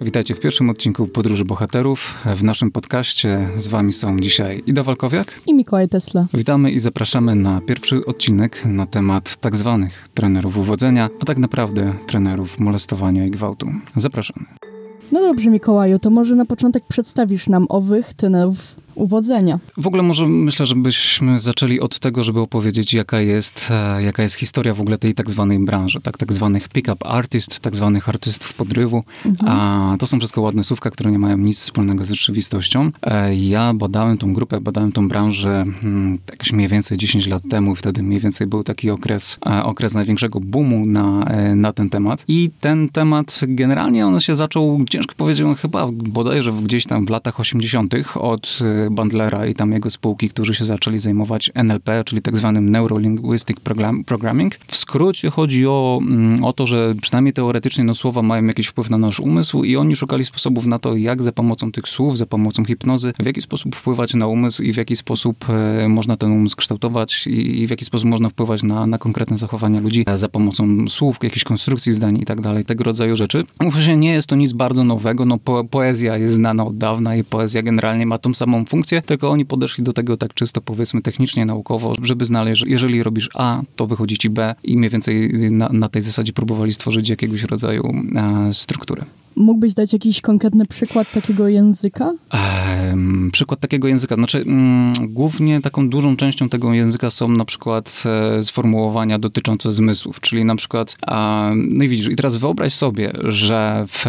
Witajcie w pierwszym odcinku Podróży Bohaterów. W naszym podcaście z wami są dzisiaj Ida Walkowiak i Mikołaj Tesla. Witamy i zapraszamy na pierwszy odcinek na temat tak zwanych trenerów uwodzenia, a tak naprawdę trenerów molestowania i gwałtu. Zapraszamy. No dobrze, Mikołaju, to może na początek przedstawisz nam owych trenerów uwodzenia. W ogóle może myślę, żebyśmy zaczęli od tego, żeby opowiedzieć, jaka jest, e, jaka jest historia w ogóle tej tak zwanej branży, tak, tak zwanych pick-up artist, tak zwanych artystów podrywu. Mhm. A to są wszystko ładne słówka, które nie mają nic wspólnego z rzeczywistością. E, ja badałem tą grupę, badałem tą branżę hmm, jakoś mniej więcej 10 lat temu. Wtedy mniej więcej był taki okres, e, okres największego boomu na, na ten temat. I ten temat generalnie on się zaczął, ciężko powiedzieć, chyba bodajże gdzieś tam w latach 80. od Bandlera i tam jego spółki, którzy się zaczęli zajmować NLP, czyli tak zwanym Neurolinguistic Programming. W skrócie chodzi o, mm, o to, że przynajmniej teoretycznie no, słowa mają jakiś wpływ na nasz umysł i oni szukali sposobów na to, jak za pomocą tych słów, za pomocą hipnozy, w jaki sposób wpływać na umysł i w jaki sposób e, można ten umysł kształtować i, i w jaki sposób można wpływać na, na konkretne zachowania ludzi za pomocą słów, jakiejś konstrukcji zdań i tak dalej, tego rodzaju rzeczy. Mówę się, nie jest to nic bardzo nowego, no po, poezja jest znana od dawna i poezja generalnie ma tą samą funkcję, funkcję, tylko oni podeszli do tego tak czysto powiedzmy technicznie, naukowo, żeby znaleźć, jeżeli robisz A, to wychodzi ci B i mniej więcej na, na tej zasadzie próbowali stworzyć jakiegoś rodzaju e, strukturę. Mógłbyś dać jakiś konkretny przykład takiego języka? Przykład takiego języka. Znaczy, mm, głównie taką dużą częścią tego języka są na przykład e, sformułowania dotyczące zmysłów, czyli na przykład, no i widzisz, i teraz wyobraź sobie, że w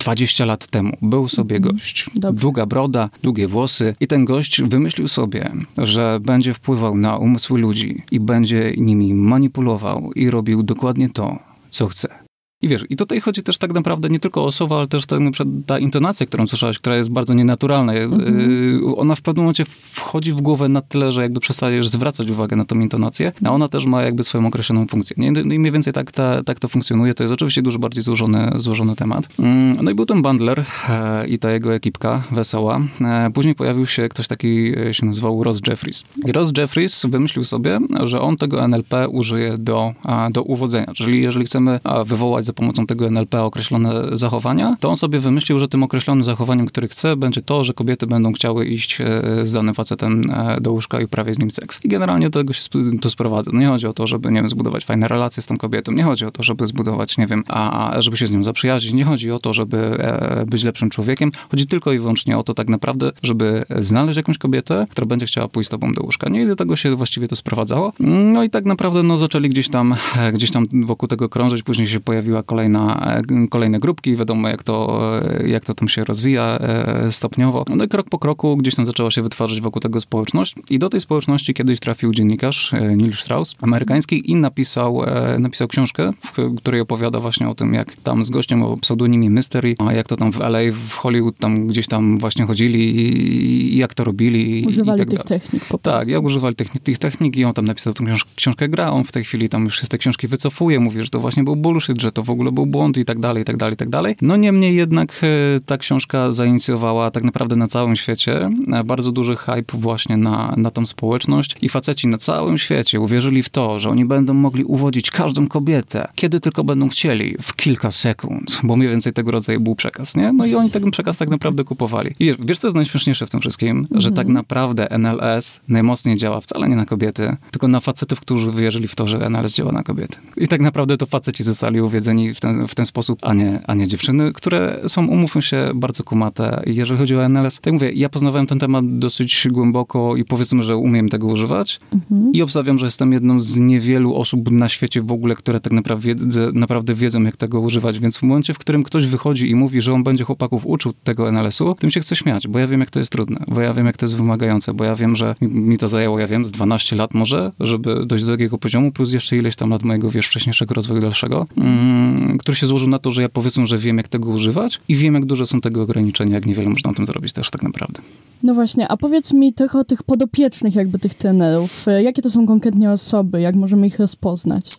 20 lat temu był sobie mhm. gość, Dobrze. długa broda, długie włosy i ten gość wymyślił sobie, że będzie wpływał na umysły ludzi i będzie nimi manipulował i robił dokładnie to, co chce. I wiesz, i tutaj chodzi też tak naprawdę nie tylko o słowa, ale też tak ta intonacja, którą słyszałaś, która jest bardzo nienaturalna. Mm-hmm. Ona w pewnym momencie wchodzi w głowę na tyle, że jakby przestajesz zwracać uwagę na tą intonację, a ona też ma jakby swoją określoną funkcję. Nie? No I mniej więcej tak, ta, tak to funkcjonuje. To jest oczywiście dużo bardziej złożony, złożony temat. Mm, no i był ten Bundler e, i ta jego ekipka wesoła. E, później pojawił się ktoś taki, e, się nazywał Ross Jeffries. I Ross Jeffries wymyślił sobie, że on tego NLP użyje do, do uwodzenia. Czyli jeżeli chcemy wywołać za pomocą tego NLP określone zachowania, to on sobie wymyślił, że tym określonym zachowaniem, który chce, będzie to, że kobiety będą chciały iść e, z danym facetem e, do łóżka i uprawiać z nim seks. I generalnie do tego się to sprowadza. No nie chodzi o to, żeby, nie wiem, zbudować fajne relacje z tą kobietą, nie chodzi o to, żeby zbudować, nie wiem, a, żeby się z nią zaprzyjaźnić, nie chodzi o to, żeby e, być lepszym człowiekiem, chodzi tylko i wyłącznie o to tak naprawdę, żeby znaleźć jakąś kobietę, która będzie chciała pójść z tobą do łóżka. Nie i do tego się właściwie to sprowadzało. No i tak naprawdę, no zaczęli gdzieś tam, gdzieś tam wokół tego krążyć, później się pojawiła kolejna, e, kolejne grupki, wiadomo jak to, e, jak to tam się rozwija e, stopniowo. No i krok po kroku gdzieś tam zaczęła się wytwarzać wokół tego społeczność i do tej społeczności kiedyś trafił dziennikarz Neil Strauss, amerykański i napisał, napisał książkę, w której opowiada właśnie o tym, jak tam z gościem o pseudonimie Mystery, a jak to tam w LA, w Hollywood tam gdzieś tam właśnie chodzili i, i jak to robili. Używali i tak tych technik po prostu. Tak, jak używali tych, tych technik i on tam napisał tą książ książkę gra, on w tej chwili tam już z tej książki wycofuje, mówi, że to właśnie był bullshit, że to w ogóle był błąd i tak dalej, i tak dalej, i tak dalej. No niemniej jednak e, ta książka zainicjowała tak naprawdę na całym świecie e, bardzo duży hype właśnie na, na tą społeczność i faceci na całym świecie uwierzyli w to, że oni będą mogli uwodzić każdą kobietę, kiedy tylko będą chcieli, w kilka sekund, bo mniej więcej tego rodzaju był przekaz, nie? No i oni ten przekaz tak naprawdę kupowali. I wiesz, wiesz co jest najśmieszniejsze w tym wszystkim? Mhm. Że tak naprawdę NLS najmocniej działa wcale nie na kobiety, tylko na facetów, którzy wierzyli w to, że NLS działa na kobiety. I tak naprawdę to faceci zostali uwiedzeni w ten, w ten sposób, a nie, a nie dziewczyny, które są, umówmy się, bardzo kumate. Jeżeli chodzi o NLS, tak mówię, ja poznawałem ten temat dosyć głęboko i powiedzmy, że umiem tego używać mhm. i obstawiam, że jestem jedną z niewielu osób na świecie w ogóle, które tak naprawdę, naprawdę wiedzą, jak tego używać, więc w momencie, w którym ktoś wychodzi i mówi, że on będzie chłopaków uczył tego NLS-u, tym się chce śmiać, bo ja wiem, jak to jest trudne, bo ja wiem, jak to jest wymagające, bo ja wiem, że mi to zajęło, ja wiem, z 12 lat może, żeby dojść do takiego poziomu, plus jeszcze ileś tam lat mojego, wiesz, wcześniejszego rozwoju dalszego, mm, który się złożył na to, że ja powiedzmy, że wiem, jak tego używać i wiem, jak duże są tego ograniczenia, jak niewiele można o tym zrobić też tak naprawdę. No właśnie, a powiedz mi trochę o tych podopiecznych jakby tych trenerów. Jakie to są konkretnie osoby? Jak możemy ich rozpoznać?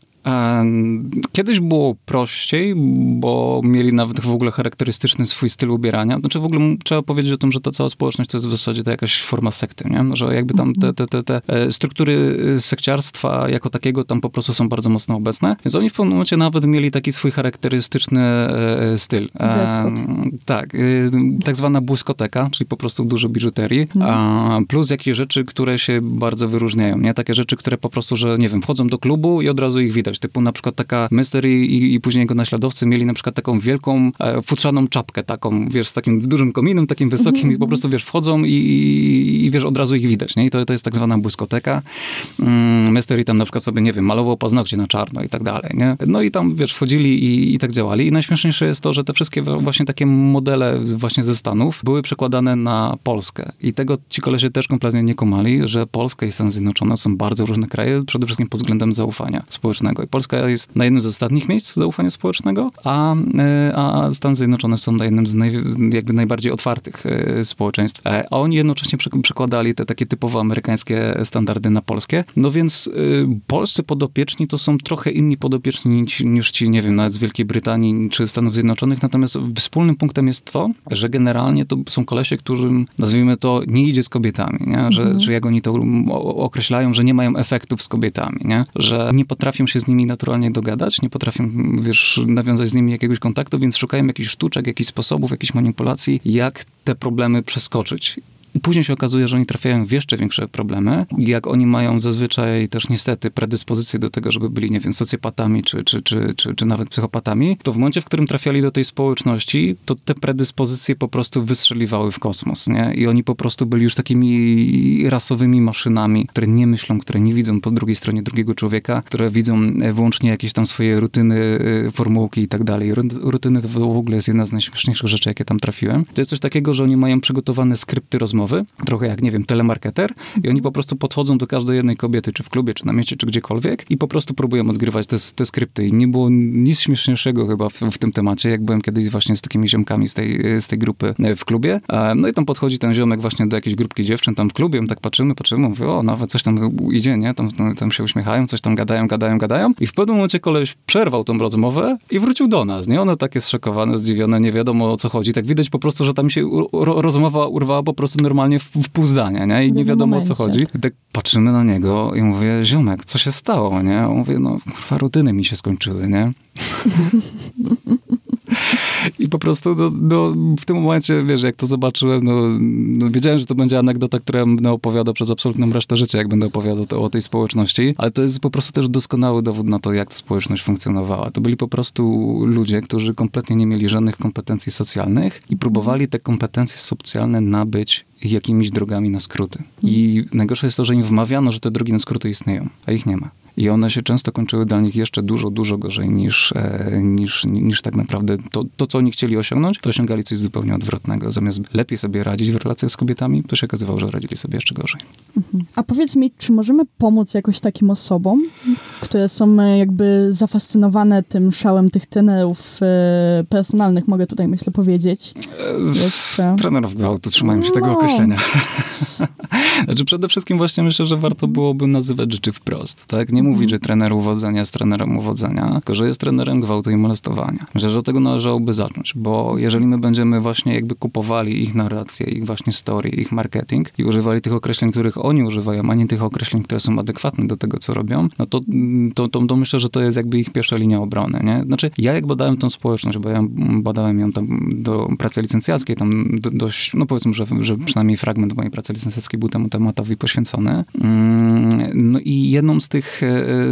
Kiedyś było prościej, bo mieli nawet w ogóle charakterystyczny swój styl ubierania. Znaczy w ogóle trzeba powiedzieć o tym, że ta cała społeczność to jest w zasadzie to jakaś forma sekty, nie? Że jakby tam te, te, te, te e, struktury e, sekciarstwa jako takiego tam po prostu są bardzo mocno obecne. Więc oni w pewnym momencie nawet mieli taki swój charakterystyczny e, styl. Deskot. Tak, tak zwana błyskoteka, czyli po prostu dużo biżuterii, mhm. plus jakieś rzeczy, które się bardzo wyróżniają, nie? Takie rzeczy, które po prostu, że nie wiem, wchodzą do klubu i od razu ich widać, typu na przykład taka Mystery i, i później jego naśladowcy mieli na przykład taką wielką e, futrzaną czapkę taką, wiesz, z takim dużym kominem, takim wysokim i po prostu, wiesz, wchodzą i, i, i, wiesz, od razu ich widać, nie? I to, to jest tak zwana błyskoteka. Mm, Mystery tam na przykład sobie, nie wiem, malował paznokcie na czarno i tak dalej, nie? No i tam, wiesz, wchodzili i, i tak działali. I najśmieszniejsze jest to, że te wszystkie właśnie takie modele właśnie ze Stanów były przekładane na Polskę. I tego ci kolesie też kompletnie nie kumali, że Polska i Stany Zjednoczone są bardzo różne kraje, przede wszystkim pod względem zaufania społecznego. Polska jest na jednym z ostatnich miejsc zaufania społecznego, a, e, a Stany Zjednoczone są na jednym z naj, jakby najbardziej otwartych e, społeczeństw. E, a oni jednocześnie przekładali te takie typowo amerykańskie standardy na polskie. No więc polscy podopieczni to są trochę inni podopieczni niż, niż ci, nie wiem, nawet z Wielkiej Brytanii czy Stanów Zjednoczonych. Natomiast wspólnym punktem jest to, że generalnie to są kolesie, którym, nazwijmy to, nie idzie z kobietami, nie? Że, mhm. że jak oni to określają, że nie mają efektów z kobietami, nie? Że nie potrafią się z nimi naturalnie dogadać, nie potrafią, wiesz, nawiązać z nimi jakiegoś kontaktu, więc szukają jakichś sztuczek, jakichś sposobów, jakichś manipulacji, jak te problemy przeskoczyć. Później się okazuje, że oni trafiają w jeszcze większe problemy. Jak oni mają zazwyczaj też niestety predyspozycje do tego, żeby byli, nie wiem, socjopatami czy, czy, czy, czy, czy nawet psychopatami, to w momencie, w którym trafiali do tej społeczności, to te predyspozycje po prostu wystrzeliwały w kosmos, nie? I oni po prostu byli już takimi rasowymi maszynami, które nie myślą, które nie widzą po drugiej stronie drugiego człowieka, które widzą e, wyłącznie jakieś tam swoje rutyny, e, formułki i tak dalej. Rutyny to w ogóle jest jedna z najśmieszniejszych rzeczy, jakie tam trafiłem. To jest coś takiego, że oni mają przygotowane skrypty rozmowy, rozmowy, trochę jak, nie wiem, telemarketer i oni po prostu podchodzą do każdej jednej kobiety, czy w klubie, czy na mieście, czy gdziekolwiek i po prostu próbują odgrywać te, te skrypty. I nie było nic śmieszniejszego chyba w, w tym temacie, jak byłem kiedyś właśnie z takimi ziomkami z tej, z tej grupy e, w klubie, no i tam podchodzi ten ziomek właśnie do jakiejś grupki dziewczyn tam w klubie, my tak patrzymy, patrzymy, mówię, o, nawet coś tam idzie, nie, tam, tam się uśmiechają, coś tam gadają, gadają, gadają. I w pewnym momencie koleś przerwał tą rozmowę i wrócił do nas, nie, one takie zszokowane, zdziwione, nie wiadomo o co chodzi, tak widać po prostu, że tam się rozmowa urwała po prostu normalnie w, w pół zdania, nie? I nie wiadomo momencie. o co chodzi. I tak patrzymy na niego i mówię, ziomek, co się stało, nie? On mówi, no, kurwa, rutyny mi się skończyły, nie? I po prostu no, no, w tym momencie, wiesz, jak to zobaczyłem, no, no, wiedziałem, że to będzie anegdota, którą będę opowiadał przez absolutną resztę życia, jak będę opowiadał to, o tej społeczności, ale to jest po prostu też doskonały dowód na to, jak ta społeczność funkcjonowała. To byli po prostu ludzie, którzy kompletnie nie mieli żadnych kompetencji socjalnych i próbowali te kompetencje socjalne nabyć jakimiś drogami na skróty. I najgorsze jest to, że im wmawiano, że te drogi na skróty istnieją, a ich nie ma. I one się często kończyły dla nich jeszcze dużo, dużo gorzej niż, e, niż, niż tak naprawdę to, to, co oni chcieli osiągnąć, to osiągali coś zupełnie odwrotnego. Zamiast lepiej sobie radzić w relacjach z kobietami, to się okazywało, że radzili sobie jeszcze gorzej. Mhm. A powiedz mi, czy możemy pomóc jakoś takim osobom, które są e, jakby zafascynowane tym szałem tych trenerów e, personalnych, mogę tutaj myślę powiedzieć? E, trenerów gwałtu, trzymajmy się no. tego określenia. znaczy przede wszystkim właśnie myślę, że warto byłoby nazywać rzeczy wprost, tak? Nie mówić, że trener uwodzenia jest trenerem uwodzenia, tylko że jest trenerem gwałtu i molestowania. Myślę, że od tego należałoby zacząć, bo jeżeli my będziemy właśnie jakby kupowali ich narrację, ich właśnie story, ich marketing i używali tych określeń, których oni używają, a nie tych określeń, które są adekwatne do tego, co robią, no to, to, to, to myślę, że to jest jakby ich pierwsza linia obrony, nie? Znaczy, ja jak badałem tą społeczność, bo ja badałem ją tam do pracy licencjackiej, tam do, dość, no powiedzmy, że, że przynajmniej fragment mojej pracy licencjackiej był temu tematowi poświęcony. Mm, no i jedną z tych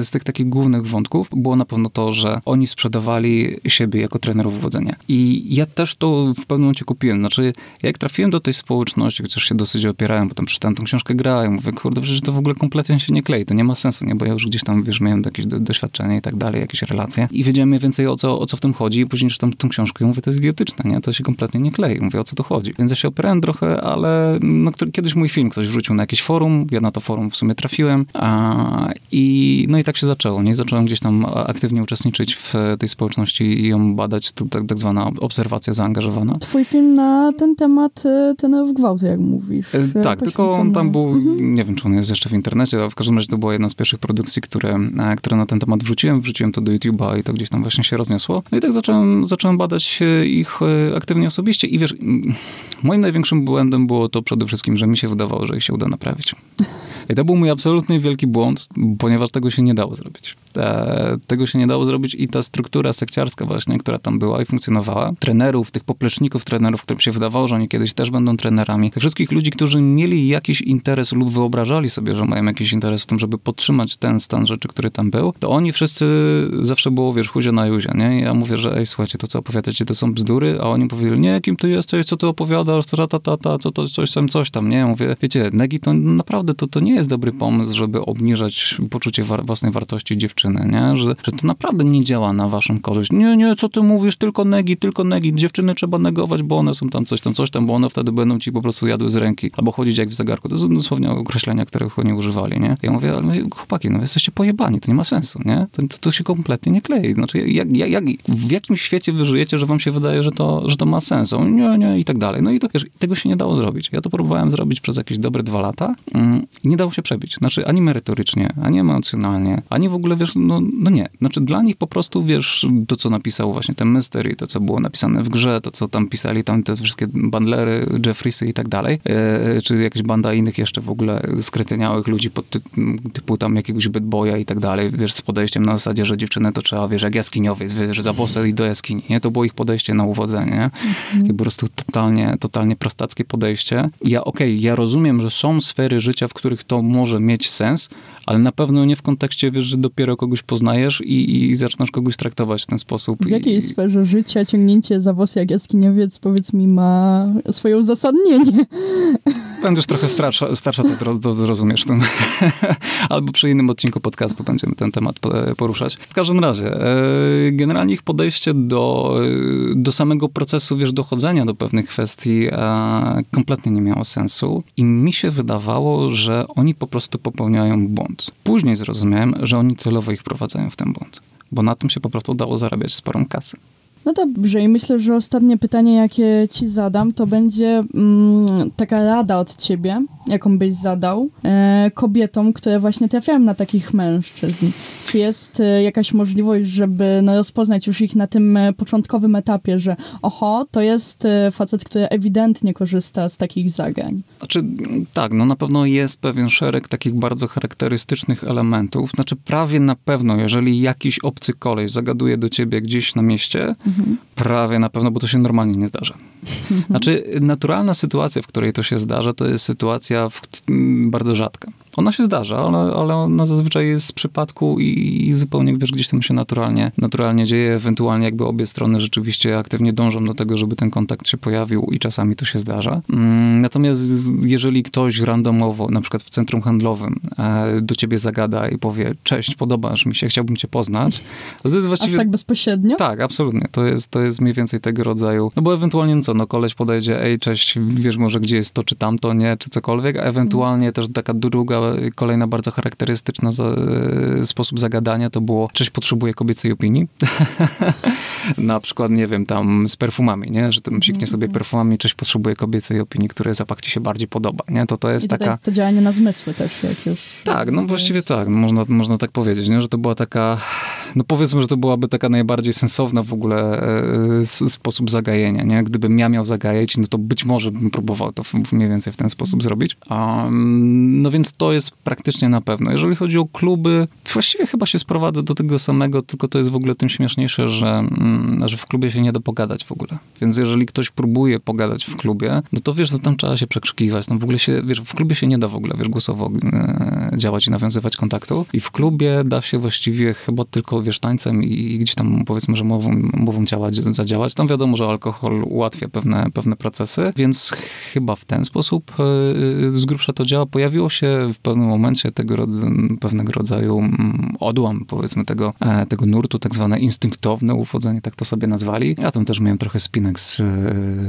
z tych takich głównych wątków było na pewno to, że oni sprzedawali siebie jako trenerów uwodzenia. I ja też to w pewnym momencie kupiłem. Znaczy, jak trafiłem do tej społeczności, chociaż się dosyć opierałem, potem przeczytałem tą książkę grałem, mówię, kurde, przecież to w ogóle kompletnie się nie klei, to nie ma sensu, nie? Bo ja już gdzieś tam, wiesz, miałem jakieś do, doświadczenie i tak dalej, jakieś relacje i wiedziałem mniej więcej o co, o co w tym chodzi i później czytam tę książkę i mówię, to jest idiotyczne, nie? To się kompletnie nie klei. Mówię, o co to chodzi. Więc ja się opierałem trochę, ale no, kiedyś mój film ktoś wrzucił na jakieś forum, ja na to forum w sumie trafiłem a, i no i tak się zaczęło. Nie zacząłem gdzieś tam aktywnie uczestniczyć w tej społeczności i ją badać. To tak, tak zwana obserwacja zaangażowana. Twój film na ten temat, y, ten w gwałtu, jak mówisz. E, tak, tylko on tam był, mhm. nie wiem, czy on jest jeszcze w internecie, ale w każdym razie to była jedna z pierwszych produkcji, które, e, które na ten temat wrzuciłem. Wrzuciłem to do YouTube'a i to gdzieś tam właśnie się rozniosło. No i tak zacząłem, zacząłem badać ich aktywnie osobiście i wiesz, moim największym błędem było to przede wszystkim, że mi się wydawało, że ich się uda naprawić. I to był mój absolutny wielki błąd, ponieważ tego się nie dało zrobić. E, tego się nie dało zrobić i ta struktura sekciarska właśnie, która tam była i funkcjonowała, trenerów, tych popleczników trenerów, którym się wydawało, że oni kiedyś też będą trenerami, tych wszystkich ludzi, którzy mieli jakiś interes lub wyobrażali sobie, że mają jakiś interes w tym, żeby podtrzymać ten stan rzeczy, który tam był, to oni wszyscy zawsze było, wiesz, chuzie na juzie, nie? I ja mówię, że ej, słuchajcie, to co opowiadacie, to są bzdury, a oni powiedzieli, nie, kim ty jesteś, co ty opowiadasz, ta, ta, ta, ta, co to, coś tam, coś tam, nie? Ja mówię, wiecie, negi to naprawdę, to, to nie jest dobry pomysł, żeby obniżać poczucie własnej wartości dziewczyny, nie? Że, że to naprawdę nie działa na waszą korzyść. Nie, nie, co ty mówisz, tylko negi, tylko negi. Dziewczyny trzeba negować, bo one są tam coś tam, coś tam, bo one wtedy będą ci po prostu jadły z ręki. Albo chodzić jak w zegarku. To są dosłownie określenia, których oni używali, nie? Ja mówię, ale chłopaki, no jesteście pojebani, to nie ma sensu, nie? To, to, to się kompletnie nie klei. Znaczy, jak, jak, jak, w jakim świecie wy żyjecie, że wam się wydaje, że to, że to ma sens? Nie, nie, i tak dalej. No i to, wiesz, tego się nie dało zrobić. Ja to próbowałem zrobić przez jakieś dobre dwa lata mm, i nie dało się przebić. Znaczy, ani merytorycznie, ani emocjonalnie, ani w ogóle, wiesz, no, no nie. Znaczy, dla nich po prostu, wiesz, to, co napisał właśnie ten Mystery, to, co było napisane w grze, to, co tam pisali tam te wszystkie bandlery, Jeffriesy i tak dalej, e, czy jakaś banda innych jeszcze w ogóle skretyniałych ludzi pod ty, typu tam jakiegoś bad boya i tak dalej, wiesz, z podejściem na zasadzie, że dziewczynę to trzeba, wiesz, jak jaskiniowiec, wiesz, za włosy i do jaskini, nie? To było ich podejście na uwodzenie, nie? Mhm. I po prostu totalnie, totalnie prostackie podejście. Ja, okej, okay, ja rozumiem, że są sfery życia, w których to może mieć sens, ale na pewno nie w kontekście, wiesz, że dopiero kogoś poznajesz i, i zaczynasz kogoś traktować w ten sposób. W jakiej I... sferze życia ciągnięcie za włosy jak jaskiniowiec, powiedz mi, ma swoje uzasadnienie? Będziesz trochę starsza, starsza to zrozumiesz tym. Albo przy innym odcinku podcastu będziemy ten temat poruszać. W każdym razie, e, generalnie ich podejście do, do samego procesu, wiesz, dochodzenia do pewnych kwestii e, kompletnie nie miało sensu i mi się wydawało, że oni po prostu popełniają błąd. Później zrozumiałem, że oni celowo ich prowadzają w ten błąd, bo na tym się po prostu dało zarabiać sporą kasę. No dobrze, i myślę, że ostatnie pytanie, jakie ci zadam, to będzie mm, taka rada od ciebie, jaką byś zadał e, kobietom, które właśnie trafiają na takich mężczyzn. Czy jest e, jakaś możliwość, żeby no, rozpoznać już ich na tym e, początkowym etapie, że oho, to jest e, facet, który ewidentnie korzysta z takich zagrań? Znaczy, tak, no na pewno jest pewien szereg takich bardzo charakterystycznych elementów. Znaczy, prawie na pewno, jeżeli jakiś obcy koleś zagaduje do ciebie gdzieś na mieście, Mhm. Prawie na pewno, bo to się normalnie nie zdarza. Mhm. Znaczy, naturalna sytuacja, w której to się zdarza, to jest sytuacja w, bardzo rzadka. Ona się zdarza, ale, ale ona zazwyczaj jest z przypadku i, i, zupełnie, wiesz, gdzieś tam się naturalnie, naturalnie dzieje. Ewentualnie jakby obie strony rzeczywiście aktywnie dążą do tego, żeby ten kontakt się pojawił i czasami to się zdarza. Mm, natomiast jeżeli ktoś randomowo, na przykład w centrum handlowym, e, do ciebie zagada i powie, cześć, podobasz mi się, chciałbym cię poznać, to jest właściwie... Aż tak bezpośrednio? Tak, absolutnie. To jest, to jest mniej więcej tego rodzaju, no bo ewentualnie no co, no koleś podejdzie, ej, cześć, wiesz może gdzie jest to, czy tamto, nie, czy cokolwiek, a ewentualnie też taka druga kolejna bardzo charakterystyczna za, e, sposób zagadania to było, cześć, potrzebuję kobiecej opinii. na przykład, nie wiem, tam z perfumami, nie? Że tam psiknie sobie mhm. perfumami, cześć, potrzebuję kobiecej opinii, który zapach ci się bardziej podoba, nie? To to jest I taka... to działanie na zmysły też, jak już... Tak, no właściwie tak, można, można tak powiedzieć, nie? Że to była taka, no powiedzmy, że to byłaby taka najbardziej sensowna w ogóle e, sposób zagajenia, nie? Gdybym ja miał zagajać, no to być może bym próbował to mniej więcej w ten sposób zrobić. No więc to jest praktycznie na pewno. Jeżeli chodzi o kluby, właściwie chyba się sprowadza do tego samego, tylko to jest w ogóle tym śmieszniejsze, że, mm, że w klubie się nie da pogadać w ogóle. Więc jeżeli ktoś próbuje pogadać w klubie, no to wiesz, no tam trzeba się przekrzykiwać. Tam w ogóle się, wiesz, w klubie się nie da w ogóle, wiesz, głosowo e, działać i nawiązywać kontaktu. I w klubie da się właściwie chyba tylko, wiesz, tańcem i, gdzieś tam powiedzmy, że mową, mową ciała zadziałać. Tam wiadomo, że alkohol ułatwia pewne, pewne procesy, więc chyba w ten sposób e, z grubsza to działa. Pojawiło się w pewnym momencie tego rodzaju, pewnego rodzaju mm, odłam, powiedzmy, tego, e, tego nurtu, tak zwane instynktowne uwodzenie, tak to sobie nazwali. Ja tam też miałem trochę spinek z,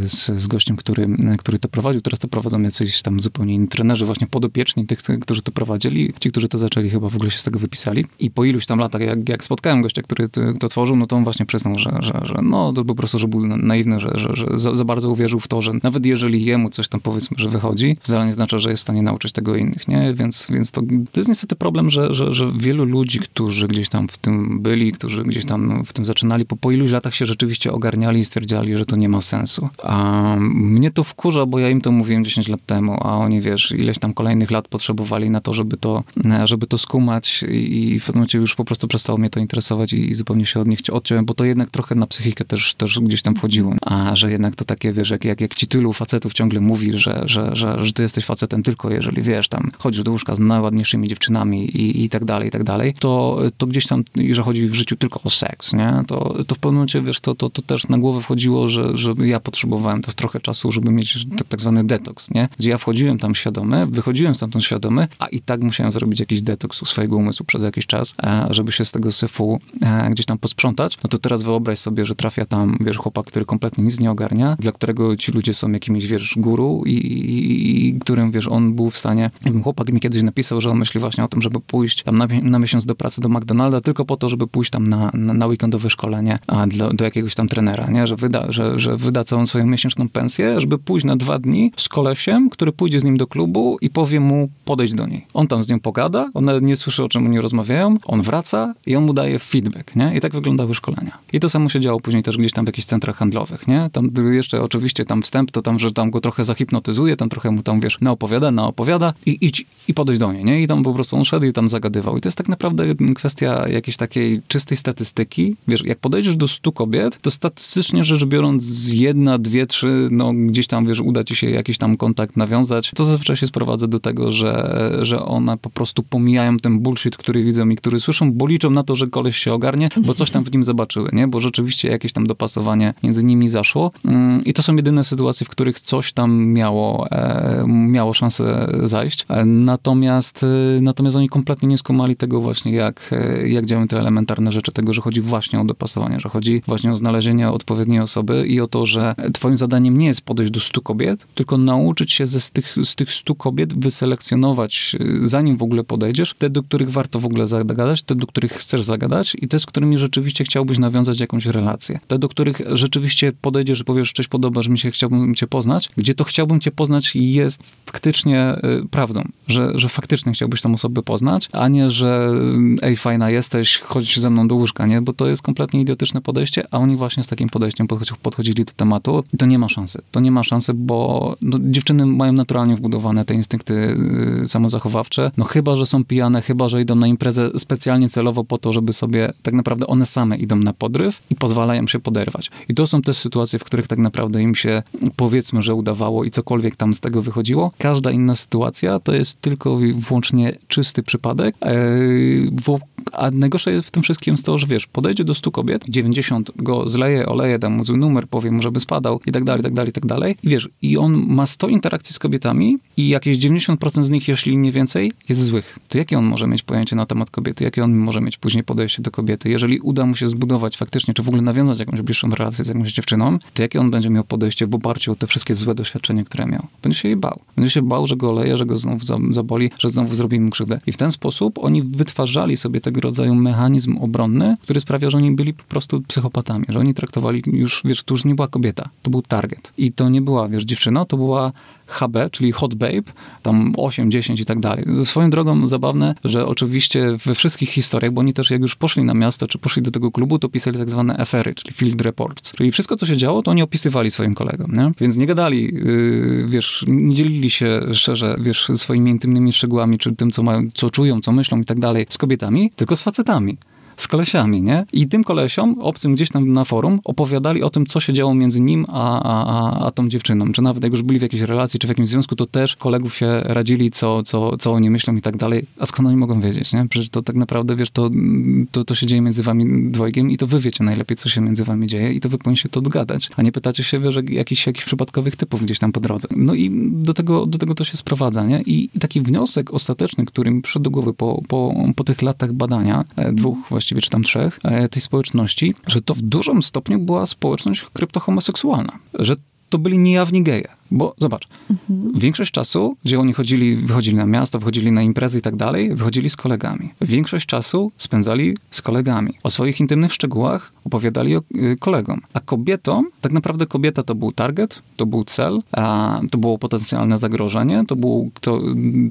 z, z gościem, który, który to prowadził. Teraz to prowadzą jacyś tam zupełnie inni trenerzy, właśnie podopieczni tych, którzy to prowadzili. Ci, którzy to zaczęli, chyba w ogóle się z tego wypisali. I po iluś tam latach, jak, jak spotkałem gościa, który to tworzył, no to on właśnie przyznał, że, że, że no to po prostu, że był naiwny, że, że, że za, za, bardzo uwierzył w to, że nawet jeżeli jemu coś tam powiedzmy, że wychodzi, wcale nie znaczy, że jest w stanie nauczyć tego innych, nie? Więc, więc to, to jest niestety problem, że, że, że wielu ludzi, którzy gdzieś tam w tym byli, którzy gdzieś tam w tym zaczynali, po, po iluś latach się rzeczywiście ogarniali i stwierdzali, że to nie ma sensu. A mnie to wkurza, bo ja im to mówiłem 10 lat temu, a oni, wiesz, ileś tam kolejnych lat potrzebowali na to, żeby to, żeby to skumać i w pewnym momencie już po prostu przestało mnie to interesować i, i zupełnie się od nich odciąłem, bo to jednak trochę na psychikę też, też gdzieś tam wchodziło. A że jednak to takie, wiesz, jak, jak, jak ci tylu facetów ciągle mówi, że, że, że, że ty jesteś facetem tylko jeżeli, wiesz, tam chodzisz do łóżka z najładniejszymi dziewczynami i, i tak dalej, i tak dalej, to, to gdzieś tam, że chodzi w życiu tylko o seks, nie? To, to w pewnym momencie, wiesz, to, to, to też na głowę wchodziło, że, że ja potrzebowałem też trochę czasu, żeby mieć tak, tak zwany detoks, nie? Gdzie ja wchodziłem tam świadomy, wychodziłem stamtąd świadomy, a i tak musiałem zrobić jakiś detoks u swojego umysłu przez jakiś czas, e, żeby się z tego syfu e, gdzieś tam posprzątać. No to teraz wyobraź sobie, że trafia tam, wiesz, chłopak, który kompletnie nic nie ogarnia, dla którego ci ludzie są jakimiś, wiesz, guru i, i, i którym, wiesz, on był w stanie, chłopak mi kiedyś napisał, że on myśli właśnie o tym, żeby pójść tam na, na miesiąc do pracy do McDonalda tylko po to, żeby pójść tam na, na, na weekendowe szkolenie a dla, do jakiegoś tam trenera, nie? Że wyda, że, że wyda całą swoją miesięczną pensję, żeby pójść na dwa dni z kolesiem, który pójdzie z nim do klubu i powie mu podejść do niej. On tam z nią pogada, ona nie słyszy, o czym oni rozmawiają, on wraca i on mu daje feedback, nie? I tak wyglądały szkolenia. I to samo się działo później też gdzieś tam w jakichś centrach handlowych, nie? Tam jeszcze oczywiście tam wstęp, to tam, że tam go trochę zahipnotyzuje, tam trochę mu tam, wiesz, naopowiada, naopowiada i idź i podejść do niej, nie? I tam po prostu on szedł i tam zagadywał. I to jest tak naprawdę kwestia jakiejś takiej czystej statystyki. Wiesz, jak podejdziesz do stu kobiet, to statystycznie rzecz biorąc z jedna, dwie, trzy, no gdzieś tam, wiesz, uda ci się jakiś tam kontakt nawiązać, co zazwyczaj się sprowadza do tego, że, że one po prostu pomijają ten bullshit, który widzą i który słyszą, bo liczą na to, że koleś się ogarnie, bo coś tam w nim zobaczyły, nie? Bo rzeczywiście jakieś tam dopasowanie między nimi zaszło. Mm, I to są jedyne sytuacje, w których coś tam miało, e, miało szansę zajść. E, natomiast, e, natomiast oni kompletnie nie skumali tego właśnie, jak, jak działają te elementarne rzeczy, tego, że chodzi właśnie o dopasowanie, że chodzi właśnie o znalezienie odpowiedniej osoby i o to, że twoim zadaniem nie jest podejść do stu kobiet, tylko nauczyć się ze z tych, z tych stu kobiet wyselekcjonować, zanim w ogóle podejdziesz, te, do których warto w ogóle zagadać, te, do których chcesz zagadać i te, z którymi rzeczywiście chciałbyś nawiązać jakąś relację. Te, do których rzeczywiście podejdziesz i powiesz, cześć, podobasz mi się, chciałbym cię poznać, gdzie to chciałbym cię poznać jest faktycznie y, prawdą, że, że faktycznie chciałbyś tą osobę poznać, a nie, że y, ej, fajna jesteś, chodź ze mną do łóżka, nie? Bo to jest kompletnie idiotyczne podejście, a oni właśnie z takim podejściem podchodzili do tematu i to nie ma szansy. To nie ma szansy, bo no, dziewczyny mają naturalnie wbudowane te instynkty y, samozachowawcze, no chyba, że są pijane, chyba, że idą na imprezę specjalnie celowo po to, żeby sobie, tak naprawdę one same idą na podryw i pozwalają się poderwać. I to są te sytuacje, w których tak naprawdę im się, powiedzmy, że udawało i cokolwiek tam z tego wychodziło. Każda inna sytuacja to jest tylko i wyłącznie czysty przypadek, e, a najgorsze w tym wszystkim jest to, że wiesz, podejdzie do 100 kobiet, 90 go zleje, oleje, da mu zły numer, powie mu, żeby spadał i tak dalej, i tak dalej, i tak dalej. I wiesz, i on ma 100 interakcji z kobietami i jakieś 90% z nich, jeśli nie więcej, jest złych. To jakie on może mieć pojęcie na temat kobiety? Jakie on może mieć później podejście do kobiety? Jeżeli uda mu się zbudować faktycznie, czy w ogóle nawiązać jakąś bliższą relację z jakąś dziewczyną, to jakie on będzie miał podejście w oparciu o te wszystkie złe doświadczenia, które miał? Będzie się jej bał. Będzie się bał, że go oleje, że go znów zaboli, że znowu zrobi mu krzywdę. I w ten sposób oni wytwarzali sobie tego rodzaju mechanizm obronny, który sprawiał, że oni byli po prostu psychopatami, że oni traktowali już, wiesz, to już nie była kobieta, to był target. I to nie była, wiesz, dziewczyna, to była HB, czyli Hot Babe, tam 8, 10 i tak dalej. Swoją drogą zabawne, że oczywiście we wszystkich historiach, bo oni też jak już poszli na miasto, czy poszli do tego klubu, to pisali tak zwane FR-y, czyli Field Reports. Czyli wszystko, co się działo, to oni opisywali swoim kolegom, nie? Więc nie gadali, yy, wiesz, nie dzielili się szczerze, wiesz, swoimi intymnymi szczegółami, czy tym, co mają, co czują, co myślą i tak dalej z kobietami, tylko z facetami z kolesiami, nie? I tym kolesiom, obcym gdzieś tam na forum, opowiadali o tym, co się działo między nim a, a, a, tą dziewczyną. Czy nawet jak już byli w jakiejś relacji, czy w jakimś związku, to też kolegów się radzili, co, co, co oni myślą i tak dalej. A skąd oni mogą wiedzieć, nie? Przecież to tak naprawdę, wiesz, to, to, to się dzieje między wami dwojgiem i to wy wiecie najlepiej, co się między wami dzieje i to wy powinniście to dogadać, a nie pytacie się, wiesz, jakichś, jakichś przypadkowych typów gdzieś tam po drodze. No i do tego, do tego to się sprowadza, nie? I taki wniosek ostateczny, który mi przyszedł do głowy po, po, po tych latach badania, e, dwóch właściwie, czy tam trzech, e, tej społeczności, że to w dużym stopniu była społeczność kryptohomoseksualna. Że to byli niejawni geje Bo zobacz, mhm. większość czasu, gdzie oni chodzili, wychodzili na miasto, wychodzili na imprezy i tak dalej, wychodzili z kolegami. Większość czasu spędzali z kolegami. O swoich intymnych szczegółach opowiadali o, y, kolegom. A kobietom, tak naprawdę kobieta to był target, to był cel, a to było potencjalne zagrożenie, to był, to,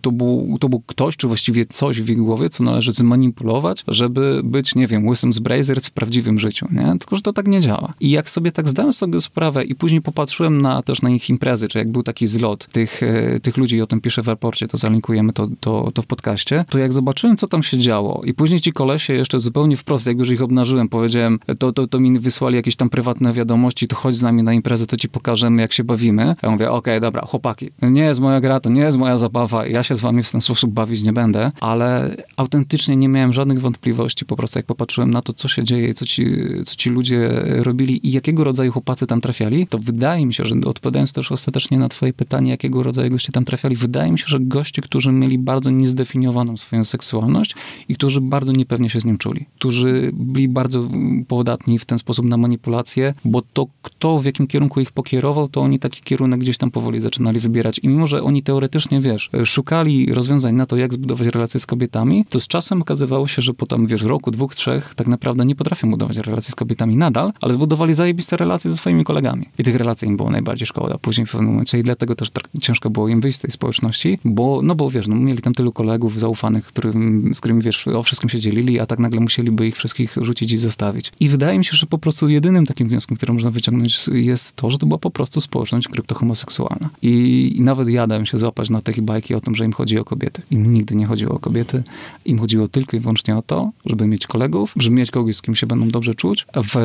to, był, to był ktoś, czy właściwie coś w jej głowie, co należy zmanipulować, żeby być, nie wiem, łysym z Brazers w prawdziwym życiu, nie? Tylko, że to tak nie działa. I jak sobie tak zdałem z tego sprawę i później popatrzyłem na, też na ich imprezy, czy jak był taki zlot tych, e, tych ludzi, i o tym piszę w raporcie, to zalinkujemy to, to, to w podcaście, to jak zobaczyłem, co tam się działo i później ci kolesie jeszcze zupełnie wprost, jak już ich obnażyłem, powiedziałem, to, to, to mi wysłali jakieś tam prywatne wiadomości, to chodź z nami na imprezę, to ci pokażemy, jak się bawimy. Ja mówię, okej, okay, dobra, chłopaki, nie jest moja gra, to nie jest moja zabawa, ja się z wami w ten sposób bawić nie będę, ale autentycznie nie miałem żadnych wątpliwości, po prostu jak popatrzyłem na to, co się dzieje, co ci, co ci ludzie robili i jakiego rodzaju chłopacy tam trafiali, to wydaje mi się, że odpowiadając też ostatecznie na twoje pytanie, jakiego rodzaju goście tam trafiali, wydaje mi się, że goście, którzy mieli bardzo niezdefiniowaną swoją seksualność i którzy bardzo niepewnie się z nim czuli, którzy byli bardzo podatni w ten sposób na manipulację, bo to kto w jakim kierunku ich pokierował, to oni taki kierunek gdzieś tam powoli zaczynali wybierać. I mimo, że oni teoretycznie, wiesz, szukali rozwiązań na to, jak zbudować relacje z kobietami, to z czasem okazywało się, że po tam, wiesz, roku, dwóch, trzech tak naprawdę nie potrafią budować relacji z kobietami nadal, ale zbudowali zajebiste relacje ze swoimi kolegami. I tych relacji im było najbardziej szkoda później w pewnym momencie i dlatego też tak ciężko było im wyjść z tej społeczności, bo, no bo wiesz, no, mieli tam tylu kolegów zaufanych, którym, z którymi, wiesz, o wszystkim się dzielili, a tak nagle musieliby ich wszystkich rzucić i zostawić. I wydaje mi się, że po prostu jedynym takim wnioskiem, który można wyciągnąć jest to, że to była po prostu społeczność kryptohomoseksualna. I, i nawet ja dałem się złapać na takie bajki o tym, że im chodzi o kobiety. Im nigdy nie chodziło o kobiety. Im chodziło tylko i wyłącznie o to, żeby mieć kolegów, żeby mieć kogoś, z kim się będą dobrze czuć, w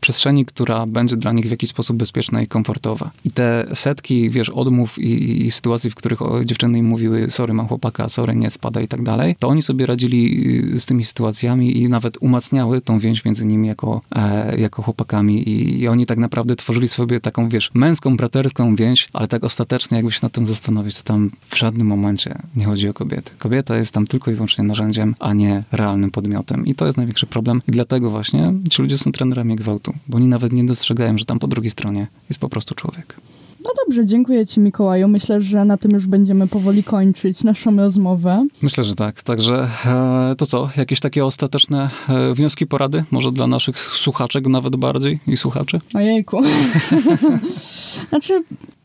przestrzeni, która będzie dla nich w jakiś sposób bezpieczna i komfortowa. I te setki, wiesz, odmów i, i sytuacji, w których dziewczyny im mówiły, sorry, mam chłopaka, sorry, nie spada i tak dalej, to oni sobie radzili y, z tymi sytuacjami i nawet umacniały tą więź między nimi jako, e, jako chłopakami I, i oni tak naprawdę tworzyli sobie taką, wiesz, męską, braterską więź, ale tak ostatecznie, jakby się nad tym zastanowić, to tam w żadnym momencie nie chodzi o kobiety. Kobieta jest tam tylko i wyłącznie narzędziem, a nie realnym podmiotem. I to jest największy problem. I dlatego właśnie ci ludzie są trenerami gwałtu, bo oni nawet nie dostrzegają, że tam po drugiej stronie jest po prostu człowiek. No dobrze, dziękuję Ci Mikołaju. Myślę, że na tym już będziemy powoli kończyć naszą rozmowę. Myślę, że tak. Także e, to co? Jakieś takie ostateczne e, wnioski, porady? Może dla naszych słuchaczek nawet bardziej i słuchaczy? Ojejku. znaczy,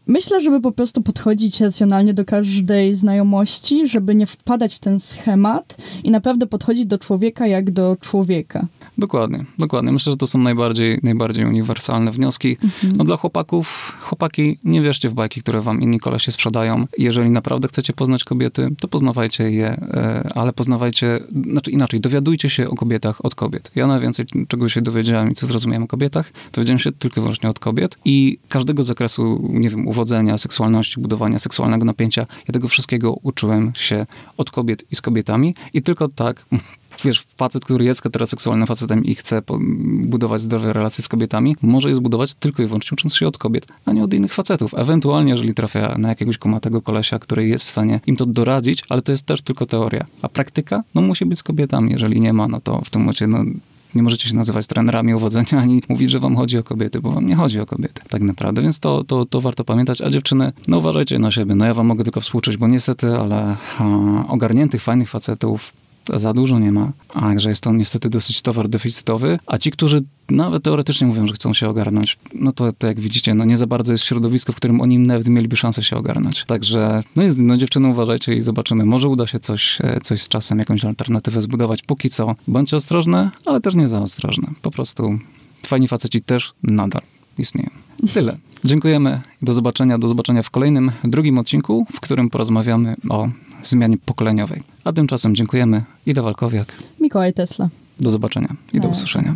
Myślę, żeby po prostu podchodzić racjonalnie do każdej znajomości, żeby nie wpadać w ten schemat i naprawdę podchodzić do człowieka jak do człowieka. Dokładnie, dokładnie. Myślę, że to są najbardziej, najbardziej uniwersalne wnioski. Mhm. No dla chłopaków, chłopaki, nie wierzcie w bajki, które wam inni kolesie sprzedają. Jeżeli naprawdę chcecie poznać kobiety, to poznawajcie je, e, ale poznawajcie, znaczy inaczej, dowiadujcie się o kobietach od kobiet. Ja najwięcej czego się dowiedziałem i co zrozumiałem o kobietach, dowiedziałem się tylko i wyłącznie od kobiet i każdego zakresu, nie wiem, uwodzenia, seksualności, budowania seksualnego napięcia, ja tego wszystkiego uczyłem się od kobiet i z kobietami i tylko tak wiesz, facet, który jest heteroseksualnym facetem i chce budować zdrowe relacje z kobietami, może je zbudować tylko i wyłącznie ucząc się od kobiet, a nie od innych facetów. Ewentualnie, jeżeli trafia na jakiegoś komatego kolesia, który jest w stanie im to doradzić, ale to jest też tylko teoria. A praktyka, no musi być z kobietami. Jeżeli nie ma, no to w tym momencie, no nie możecie się nazywać trenerami uwodzenia ani mówić, że wam chodzi o kobiety, bo wam nie chodzi o kobiety, tak naprawdę. Więc to, to, to warto pamiętać. A dziewczyny, no uważajcie na siebie. No ja wam mogę tylko współczuć, bo niestety, ale a, ogarniętych, fajnych facetów za dużo nie ma, a że jest to niestety dosyć towar deficytowy, a ci, którzy nawet teoretycznie mówią, że chcą się ogarnąć, no to, to jak widzicie, no nie za bardzo jest środowisko, w którym oni nawet mieliby szansę się ogarnąć. Także, no, jest, no dziewczyny uważajcie i zobaczymy. Może uda się coś, e, coś z czasem, jakąś alternatywę zbudować. Póki co, bądźcie ostrożne, ale też nie za ostrożne. Po prostu fajni faceci też nadal istnieją. Tyle. Dziękujemy do zobaczenia. Do zobaczenia w kolejnym, drugim odcinku, w którym porozmawiamy o zmianie pokoleniowej. A tymczasem dziękujemy. Ida Walkowiak. Mikołaj Tesla. Do zobaczenia i do usłyszenia.